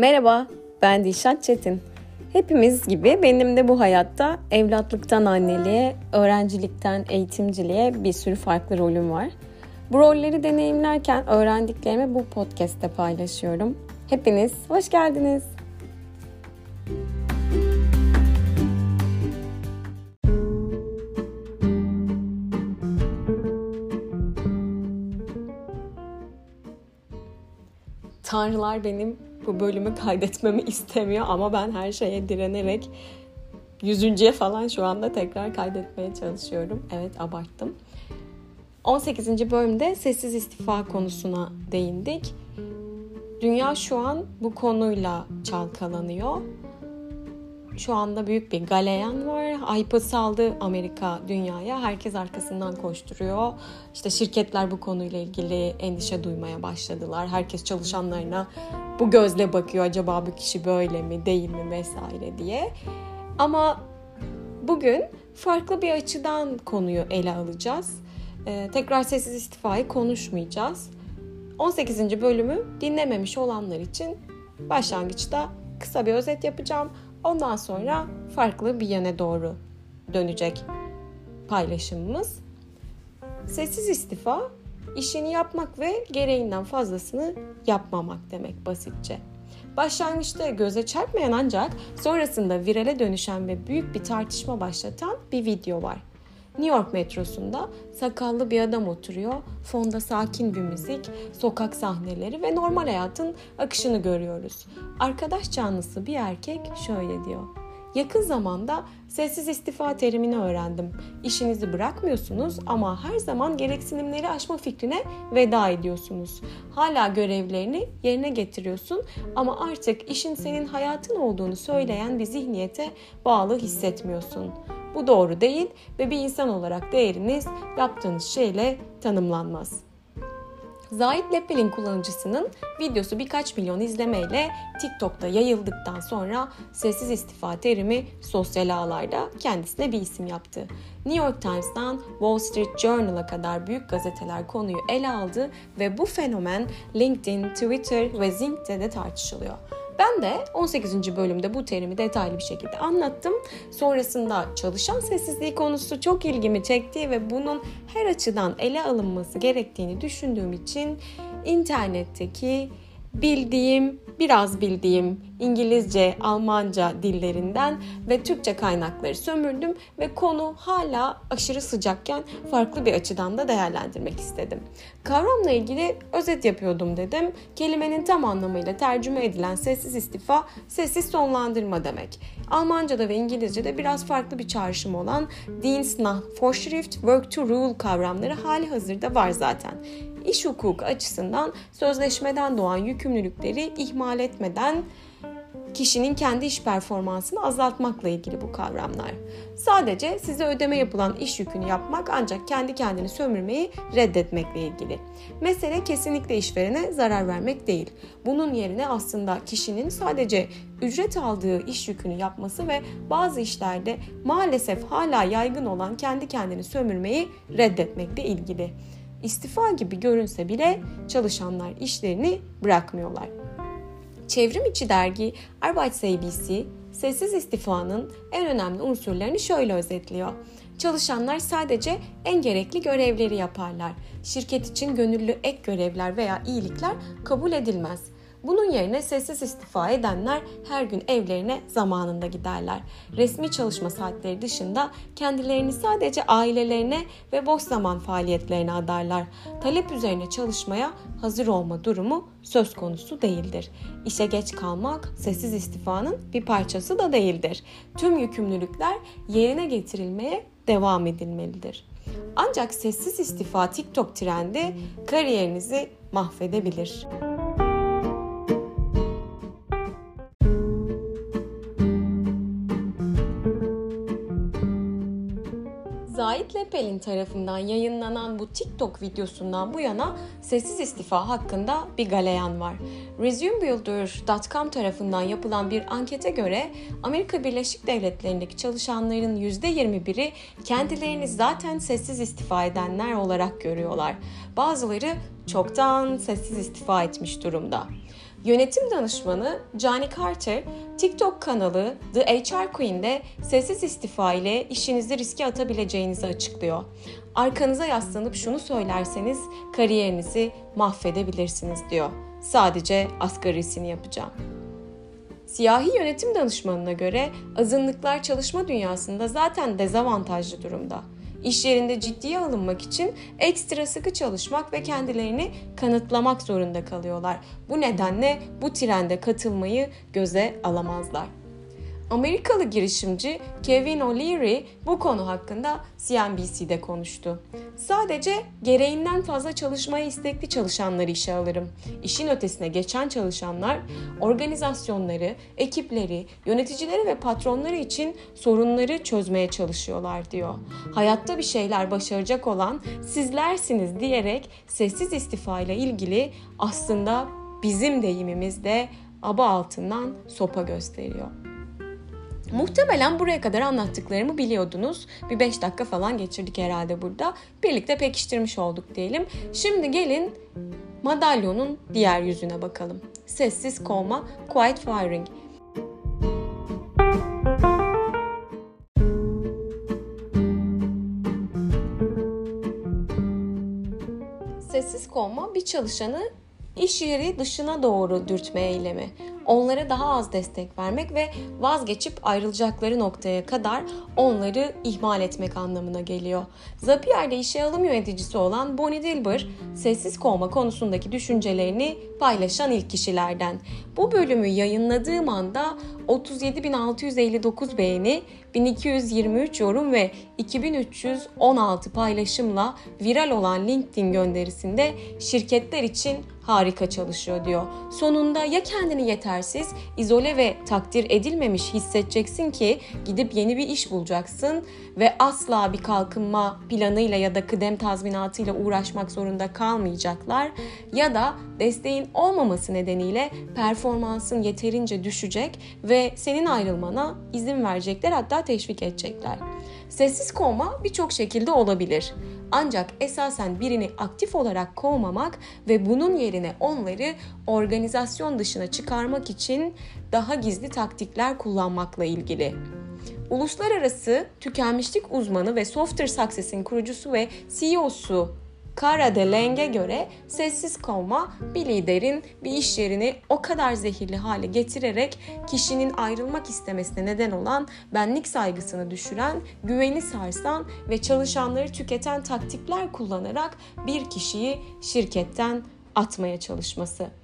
Merhaba, ben Dilşat Çetin. Hepimiz gibi benim de bu hayatta evlatlıktan anneliğe, öğrencilikten eğitimciliğe bir sürü farklı rolüm var. Bu rolleri deneyimlerken öğrendiklerimi bu podcast'te paylaşıyorum. Hepiniz hoş geldiniz. Tanrılar benim bu bölümü kaydetmemi istemiyor ama ben her şeye direnerek yüzüncüye falan şu anda tekrar kaydetmeye çalışıyorum. Evet abarttım. 18. bölümde sessiz istifa konusuna değindik. Dünya şu an bu konuyla çalkalanıyor şu anda büyük bir galeyan var. Hype'ı saldı Amerika dünyaya. Herkes arkasından koşturuyor. İşte şirketler bu konuyla ilgili endişe duymaya başladılar. Herkes çalışanlarına bu gözle bakıyor. Acaba bu kişi böyle mi değil mi vesaire diye. Ama bugün farklı bir açıdan konuyu ele alacağız. Ee, tekrar sessiz istifayı konuşmayacağız. 18. bölümü dinlememiş olanlar için başlangıçta kısa bir özet yapacağım. Ondan sonra farklı bir yöne doğru dönecek paylaşımımız. Sessiz istifa işini yapmak ve gereğinden fazlasını yapmamak demek basitçe. Başlangıçta göze çarpmayan ancak sonrasında virale dönüşen ve büyük bir tartışma başlatan bir video var. New York metrosunda sakallı bir adam oturuyor. Fonda sakin bir müzik, sokak sahneleri ve normal hayatın akışını görüyoruz. Arkadaş canlısı bir erkek şöyle diyor. Yakın zamanda sessiz istifa terimini öğrendim. İşinizi bırakmıyorsunuz ama her zaman gereksinimleri aşma fikrine veda ediyorsunuz. Hala görevlerini yerine getiriyorsun ama artık işin senin hayatın olduğunu söyleyen bir zihniyete bağlı hissetmiyorsun. Bu doğru değil ve bir insan olarak değeriniz yaptığınız şeyle tanımlanmaz. Zahit Lepel'in kullanıcısının videosu birkaç milyon izlemeyle TikTok'ta yayıldıktan sonra sessiz istifa terimi sosyal ağlarda kendisine bir isim yaptı. New York Times'dan Wall Street Journal'a kadar büyük gazeteler konuyu ele aldı ve bu fenomen LinkedIn, Twitter ve Zink'te de tartışılıyor. Ben de 18. bölümde bu terimi detaylı bir şekilde anlattım. Sonrasında çalışan sessizliği konusu çok ilgimi çekti ve bunun her açıdan ele alınması gerektiğini düşündüğüm için internetteki bildiğim, biraz bildiğim İngilizce, Almanca dillerinden ve Türkçe kaynakları sömürdüm ve konu hala aşırı sıcakken farklı bir açıdan da değerlendirmek istedim. Kavramla ilgili özet yapıyordum dedim. Kelimenin tam anlamıyla tercüme edilen sessiz istifa, sessiz sonlandırma demek. Almanca'da ve İngilizce'de biraz farklı bir çağrışım olan Dienst nach Vorschrift, Work to Rule kavramları hali hazırda var zaten iş hukuku açısından sözleşmeden doğan yükümlülükleri ihmal etmeden kişinin kendi iş performansını azaltmakla ilgili bu kavramlar. Sadece size ödeme yapılan iş yükünü yapmak ancak kendi kendini sömürmeyi reddetmekle ilgili. Mesele kesinlikle işverene zarar vermek değil. Bunun yerine aslında kişinin sadece ücret aldığı iş yükünü yapması ve bazı işlerde maalesef hala yaygın olan kendi kendini sömürmeyi reddetmekle ilgili. İstifa gibi görünse bile çalışanlar işlerini bırakmıyorlar. Çevrim içi dergi Arbeitsabc, sessiz istifanın en önemli unsurlarını şöyle özetliyor. Çalışanlar sadece en gerekli görevleri yaparlar. Şirket için gönüllü ek görevler veya iyilikler kabul edilmez. Bunun yerine sessiz istifa edenler her gün evlerine zamanında giderler. Resmi çalışma saatleri dışında kendilerini sadece ailelerine ve boş zaman faaliyetlerine adarlar. Talep üzerine çalışmaya hazır olma durumu söz konusu değildir. İşe geç kalmak sessiz istifanın bir parçası da değildir. Tüm yükümlülükler yerine getirilmeye devam edilmelidir. Ancak sessiz istifa TikTok trendi kariyerinizi mahvedebilir. Zahit Lepel'in tarafından yayınlanan bu TikTok videosundan bu yana sessiz istifa hakkında bir galeyan var. ResumeBuilder.com tarafından yapılan bir ankete göre Amerika Birleşik Devletleri'ndeki çalışanların %21'i kendilerini zaten sessiz istifa edenler olarak görüyorlar. Bazıları çoktan sessiz istifa etmiş durumda. Yönetim danışmanı Johnny Carter, TikTok kanalı The HR Queen'de sessiz istifa ile işinizi riske atabileceğinizi açıklıyor. Arkanıza yaslanıp şunu söylerseniz kariyerinizi mahvedebilirsiniz diyor. Sadece asgarisini yapacağım. Siyahi yönetim danışmanına göre azınlıklar çalışma dünyasında zaten dezavantajlı durumda. İş yerinde ciddiye alınmak için ekstra sıkı çalışmak ve kendilerini kanıtlamak zorunda kalıyorlar. Bu nedenle bu trende katılmayı göze alamazlar. Amerikalı girişimci Kevin O'Leary bu konu hakkında CNBC'de konuştu. Sadece gereğinden fazla çalışmaya istekli çalışanları işe alırım. İşin ötesine geçen çalışanlar organizasyonları, ekipleri, yöneticileri ve patronları için sorunları çözmeye çalışıyorlar diyor. Hayatta bir şeyler başaracak olan sizlersiniz diyerek sessiz istifa ile ilgili aslında bizim deyimimizde aba altından sopa gösteriyor. Muhtemelen buraya kadar anlattıklarımı biliyordunuz. Bir 5 dakika falan geçirdik herhalde burada. Birlikte pekiştirmiş olduk diyelim. Şimdi gelin madalyonun diğer yüzüne bakalım. Sessiz kovma, quiet firing. Sessiz kovma bir çalışanı iş yeri dışına doğru dürtme eylemi onlara daha az destek vermek ve vazgeçip ayrılacakları noktaya kadar onları ihmal etmek anlamına geliyor. Zapier'de işe alım yöneticisi olan Bonnie Dilber, sessiz kovma konusundaki düşüncelerini paylaşan ilk kişilerden. Bu bölümü yayınladığım anda 37.659 beğeni, 1223 yorum ve 2316 paylaşımla viral olan LinkedIn gönderisinde şirketler için harika çalışıyor diyor. Sonunda ya kendini yetersiz, izole ve takdir edilmemiş hissedeceksin ki gidip yeni bir iş bulacaksın ve asla bir kalkınma planıyla ya da kıdem tazminatıyla uğraşmak zorunda kalmayacaklar ya da desteğin olmaması nedeniyle performansın yeterince düşecek ve senin ayrılmana izin verecekler hatta teşvik edecekler. Sessiz kovma birçok şekilde olabilir. Ancak esasen birini aktif olarak kovmamak ve bunun yerine onları organizasyon dışına çıkarmak için daha gizli taktikler kullanmakla ilgili. Uluslararası tükenmişlik uzmanı ve Software Success'in kurucusu ve CEO'su Kara Deleng'e göre sessiz kalma bir liderin bir iş yerini o kadar zehirli hale getirerek kişinin ayrılmak istemesine neden olan benlik saygısını düşüren, güveni sarsan ve çalışanları tüketen taktikler kullanarak bir kişiyi şirketten atmaya çalışması.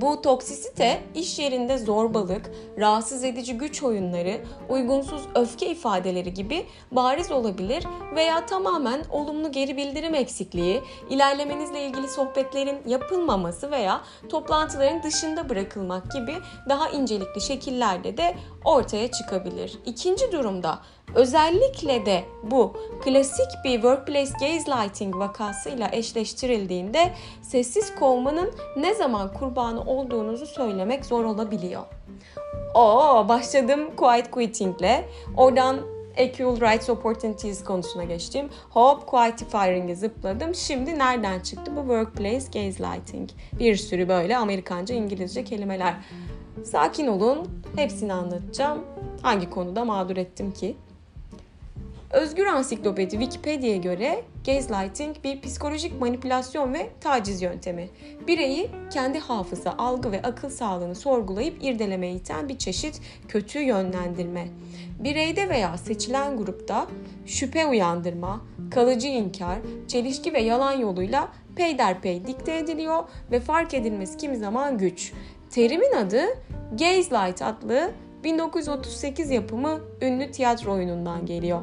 Bu toksisite iş yerinde zorbalık, rahatsız edici güç oyunları, uygunsuz öfke ifadeleri gibi bariz olabilir veya tamamen olumlu geri bildirim eksikliği, ilerlemenizle ilgili sohbetlerin yapılmaması veya toplantıların dışında bırakılmak gibi daha incelikli şekillerde de ortaya çıkabilir. İkinci durumda Özellikle de bu klasik bir workplace gaslighting vakasıyla eşleştirildiğinde sessiz kovmanın ne zaman kurbanı olduğunuzu söylemek zor olabiliyor. Oo başladım quiet quitting'le. Oradan Equal Rights Opportunities konusuna geçtim. Hop Quietifiering'e zıpladım. Şimdi nereden çıktı bu workplace gaslighting? Bir sürü böyle Amerikanca, İngilizce kelimeler. Sakin olun. Hepsini anlatacağım. Hangi konuda mağdur ettim ki? Özgür Ansiklopedi Wikipedia'ya göre gaslighting bir psikolojik manipülasyon ve taciz yöntemi. Bireyi kendi hafıza, algı ve akıl sağlığını sorgulayıp irdelemeye iten bir çeşit kötü yönlendirme. Bireyde veya seçilen grupta şüphe uyandırma, kalıcı inkar, çelişki ve yalan yoluyla peyderpey dikte ediliyor ve fark edilmesi kimi zaman güç. Terimin adı Gaslight adlı 1938 yapımı ünlü tiyatro oyunundan geliyor.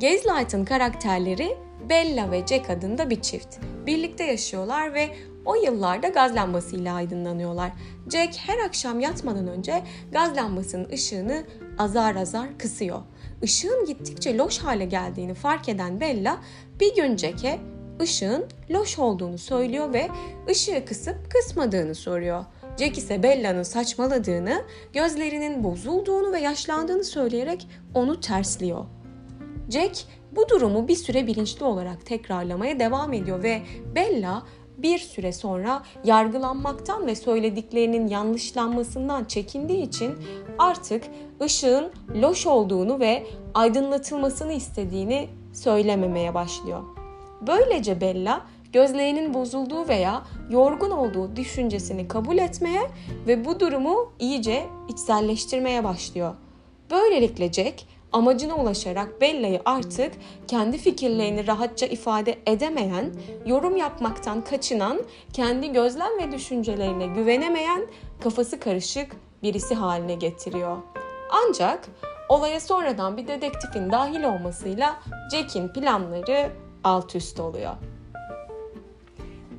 Gaslight'ın karakterleri Bella ve Jack adında bir çift. Birlikte yaşıyorlar ve o yıllarda gaz lambasıyla aydınlanıyorlar. Jack her akşam yatmadan önce gaz lambasının ışığını azar azar kısıyor. Işığın gittikçe loş hale geldiğini fark eden Bella bir gün Jack'e ışığın loş olduğunu söylüyor ve ışığı kısıp kısmadığını soruyor. Jack ise Bella'nın saçmaladığını, gözlerinin bozulduğunu ve yaşlandığını söyleyerek onu tersliyor. Jack bu durumu bir süre bilinçli olarak tekrarlamaya devam ediyor ve Bella bir süre sonra yargılanmaktan ve söylediklerinin yanlışlanmasından çekindiği için artık ışığın loş olduğunu ve aydınlatılmasını istediğini söylememeye başlıyor. Böylece Bella gözlerinin bozulduğu veya yorgun olduğu düşüncesini kabul etmeye ve bu durumu iyice içselleştirmeye başlıyor. Böylelikle Jack amacına ulaşarak Bella'yı artık kendi fikirlerini rahatça ifade edemeyen, yorum yapmaktan kaçınan, kendi gözlem ve düşüncelerine güvenemeyen, kafası karışık birisi haline getiriyor. Ancak olaya sonradan bir dedektifin dahil olmasıyla Jack'in planları alt üst oluyor.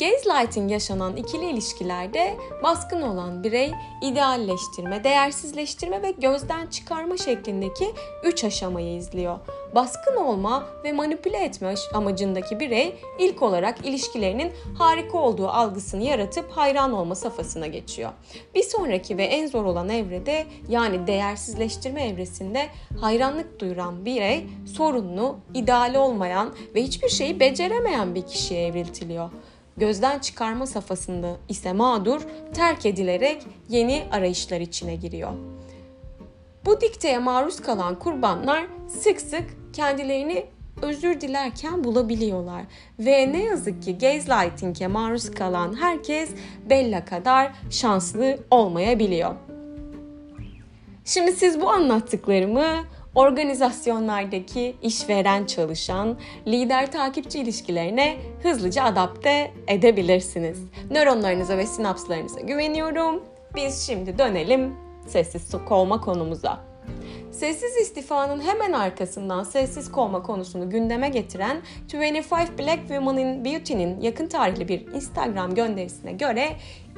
Gaslighting yaşanan ikili ilişkilerde baskın olan birey idealleştirme, değersizleştirme ve gözden çıkarma şeklindeki üç aşamayı izliyor. Baskın olma ve manipüle etme amacındaki birey ilk olarak ilişkilerinin harika olduğu algısını yaratıp hayran olma safhasına geçiyor. Bir sonraki ve en zor olan evrede yani değersizleştirme evresinde hayranlık duyuran birey sorunlu, ideali olmayan ve hiçbir şeyi beceremeyen bir kişiye evriltiliyor gözden çıkarma safhasında ise mağdur terk edilerek yeni arayışlar içine giriyor. Bu dikteye maruz kalan kurbanlar sık sık kendilerini özür dilerken bulabiliyorlar. Ve ne yazık ki gaslighting'e maruz kalan herkes Bella kadar şanslı olmayabiliyor. Şimdi siz bu anlattıklarımı organizasyonlardaki işveren çalışan lider takipçi ilişkilerine hızlıca adapte edebilirsiniz. Nöronlarınıza ve sinapslarınıza güveniyorum. Biz şimdi dönelim sessiz kovma konumuza. Sessiz istifanın hemen arkasından sessiz kovma konusunu gündeme getiren 25 Black Women in Beauty'nin yakın tarihli bir Instagram gönderisine göre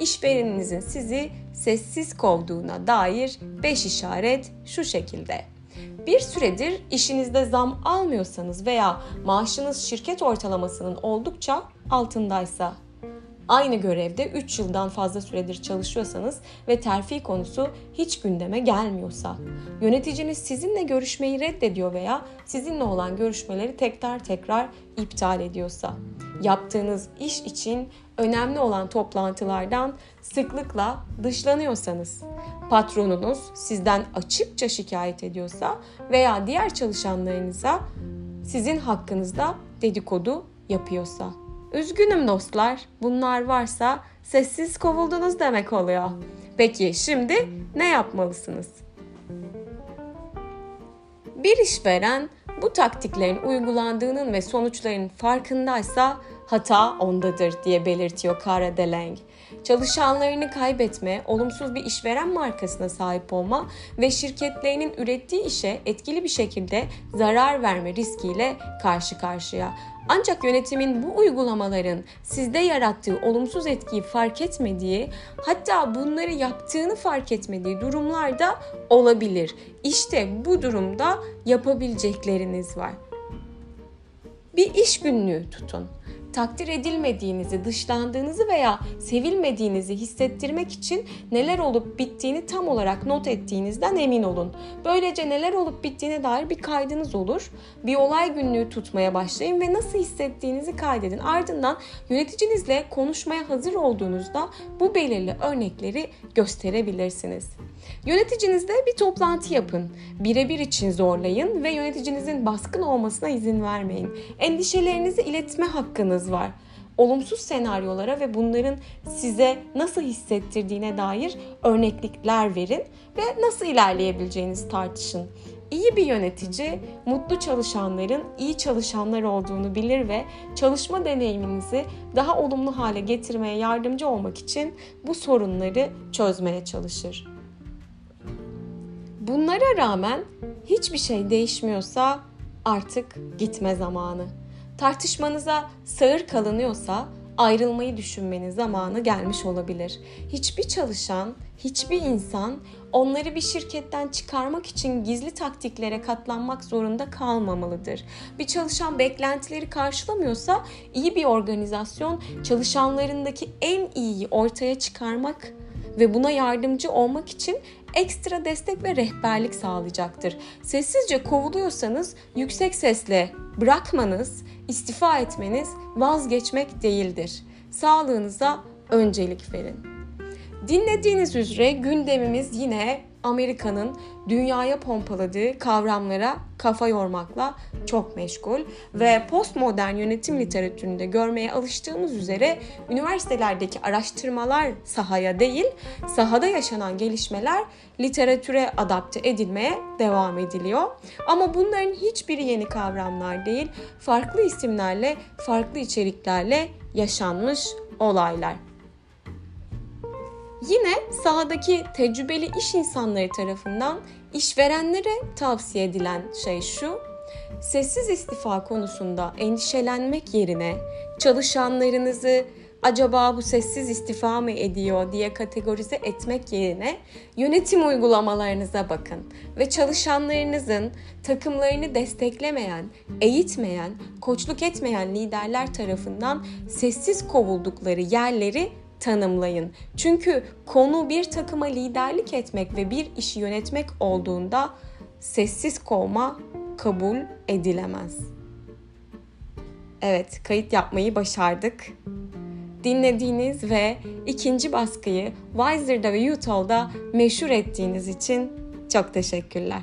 işvereninizin sizi sessiz kovduğuna dair 5 işaret şu şekilde. Bir süredir işinizde zam almıyorsanız veya maaşınız şirket ortalamasının oldukça altındaysa, aynı görevde 3 yıldan fazla süredir çalışıyorsanız ve terfi konusu hiç gündeme gelmiyorsa, yöneticiniz sizinle görüşmeyi reddediyor veya sizinle olan görüşmeleri tekrar tekrar iptal ediyorsa, yaptığınız iş için önemli olan toplantılardan sıklıkla dışlanıyorsanız, patronunuz sizden açıkça şikayet ediyorsa veya diğer çalışanlarınıza sizin hakkınızda dedikodu yapıyorsa. Üzgünüm dostlar. Bunlar varsa sessiz kovuldunuz demek oluyor. Peki şimdi ne yapmalısınız? Bir işveren bu taktiklerin uygulandığının ve sonuçlarının farkındaysa hata ondadır diye belirtiyor Kara Deleng çalışanlarını kaybetme, olumsuz bir işveren markasına sahip olma ve şirketlerinin ürettiği işe etkili bir şekilde zarar verme riskiyle karşı karşıya. Ancak yönetimin bu uygulamaların sizde yarattığı olumsuz etkiyi fark etmediği, hatta bunları yaptığını fark etmediği durumlarda olabilir. İşte bu durumda yapabilecekleriniz var. Bir iş günlüğü tutun takdir edilmediğinizi, dışlandığınızı veya sevilmediğinizi hissettirmek için neler olup bittiğini tam olarak not ettiğinizden emin olun. Böylece neler olup bittiğine dair bir kaydınız olur. Bir olay günlüğü tutmaya başlayın ve nasıl hissettiğinizi kaydedin. Ardından yöneticinizle konuşmaya hazır olduğunuzda bu belirli örnekleri gösterebilirsiniz. Yöneticinizle bir toplantı yapın. Birebir için zorlayın ve yöneticinizin baskın olmasına izin vermeyin. Endişelerinizi iletme hakkınız var. Olumsuz senaryolara ve bunların size nasıl hissettirdiğine dair örneklikler verin ve nasıl ilerleyebileceğinizi tartışın. İyi bir yönetici mutlu çalışanların iyi çalışanlar olduğunu bilir ve çalışma deneyiminizi daha olumlu hale getirmeye yardımcı olmak için bu sorunları çözmeye çalışır. Bunlara rağmen hiçbir şey değişmiyorsa artık gitme zamanı. Tartışmanıza sağır kalınıyorsa ayrılmayı düşünmenin zamanı gelmiş olabilir. Hiçbir çalışan, hiçbir insan onları bir şirketten çıkarmak için gizli taktiklere katlanmak zorunda kalmamalıdır. Bir çalışan beklentileri karşılamıyorsa iyi bir organizasyon çalışanlarındaki en iyiyi ortaya çıkarmak ve buna yardımcı olmak için ekstra destek ve rehberlik sağlayacaktır. Sessizce kovuluyorsanız yüksek sesle bırakmanız, istifa etmeniz vazgeçmek değildir. sağlığınıza öncelik verin. Dinlediğiniz üzere gündemimiz yine Amerika'nın dünyaya pompaladığı kavramlara kafa yormakla çok meşgul ve postmodern yönetim literatüründe görmeye alıştığımız üzere üniversitelerdeki araştırmalar sahaya değil, sahada yaşanan gelişmeler literatüre adapte edilmeye devam ediliyor. Ama bunların hiçbiri yeni kavramlar değil, farklı isimlerle, farklı içeriklerle yaşanmış olaylar. Yine sahadaki tecrübeli iş insanları tarafından işverenlere tavsiye edilen şey şu. Sessiz istifa konusunda endişelenmek yerine çalışanlarınızı acaba bu sessiz istifa mı ediyor diye kategorize etmek yerine yönetim uygulamalarınıza bakın ve çalışanlarınızın takımlarını desteklemeyen, eğitmeyen, koçluk etmeyen liderler tarafından sessiz kovuldukları yerleri tanımlayın. Çünkü konu bir takıma liderlik etmek ve bir işi yönetmek olduğunda sessiz kovma kabul edilemez. Evet, kayıt yapmayı başardık. Dinlediğiniz ve ikinci baskıyı Wiser'da ve Utah'da meşhur ettiğiniz için çok teşekkürler.